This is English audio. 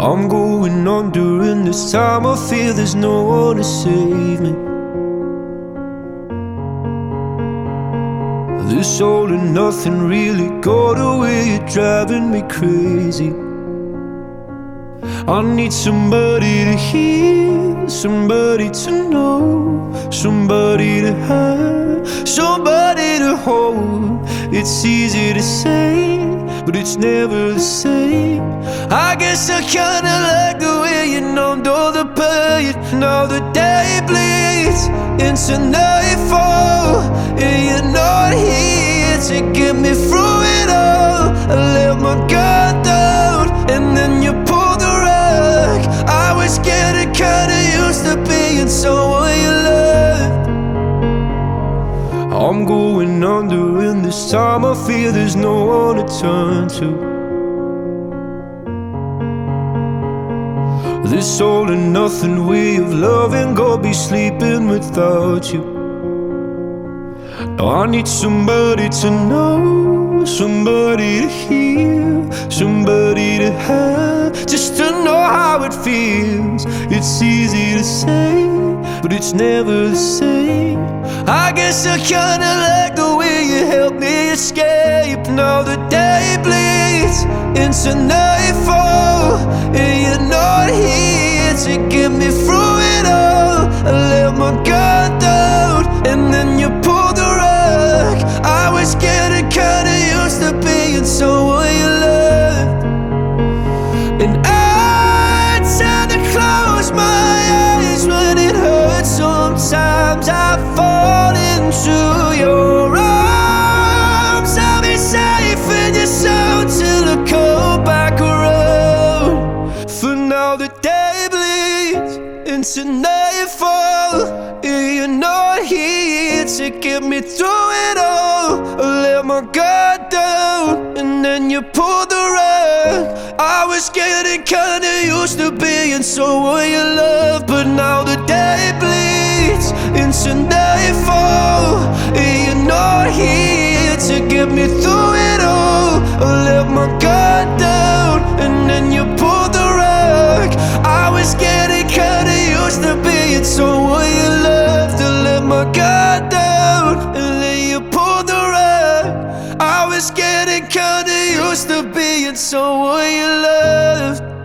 I'm going on during this time. I feel there's no one to save me. This all and nothing really got away, you're driving me crazy. I need somebody to hear, somebody to know, somebody to have, somebody to hold. It's easy to say, but it's never the same. I guess I kinda like the way you numbed all the pain. Now the day bleeds into nightfall, and you're not here to get me through it all. I let my guard under, and this time I feel there's no one to turn to. This all and nothing way of loving, go be sleeping without you. Now I need somebody to know, somebody to hear, somebody to have, just to know how it feels. It's easy to say, but it's never the same. I guess I kinda like help me escape. Now the day bleeds into nightfall, and you're not here to get me through it all. I let my guard down, and then you pulled the rug. I was getting kinda used to being someone you loved, and I tend to close my eyes when it hurts. Sometimes I fall into your into nightfall. You're not here to get me through it all. I let my guard down, and then you pulled the rug. I was getting kinda used to being someone you love, but now the day bleeds into nightfall. You're not here to get me through used to be, and so were you loved.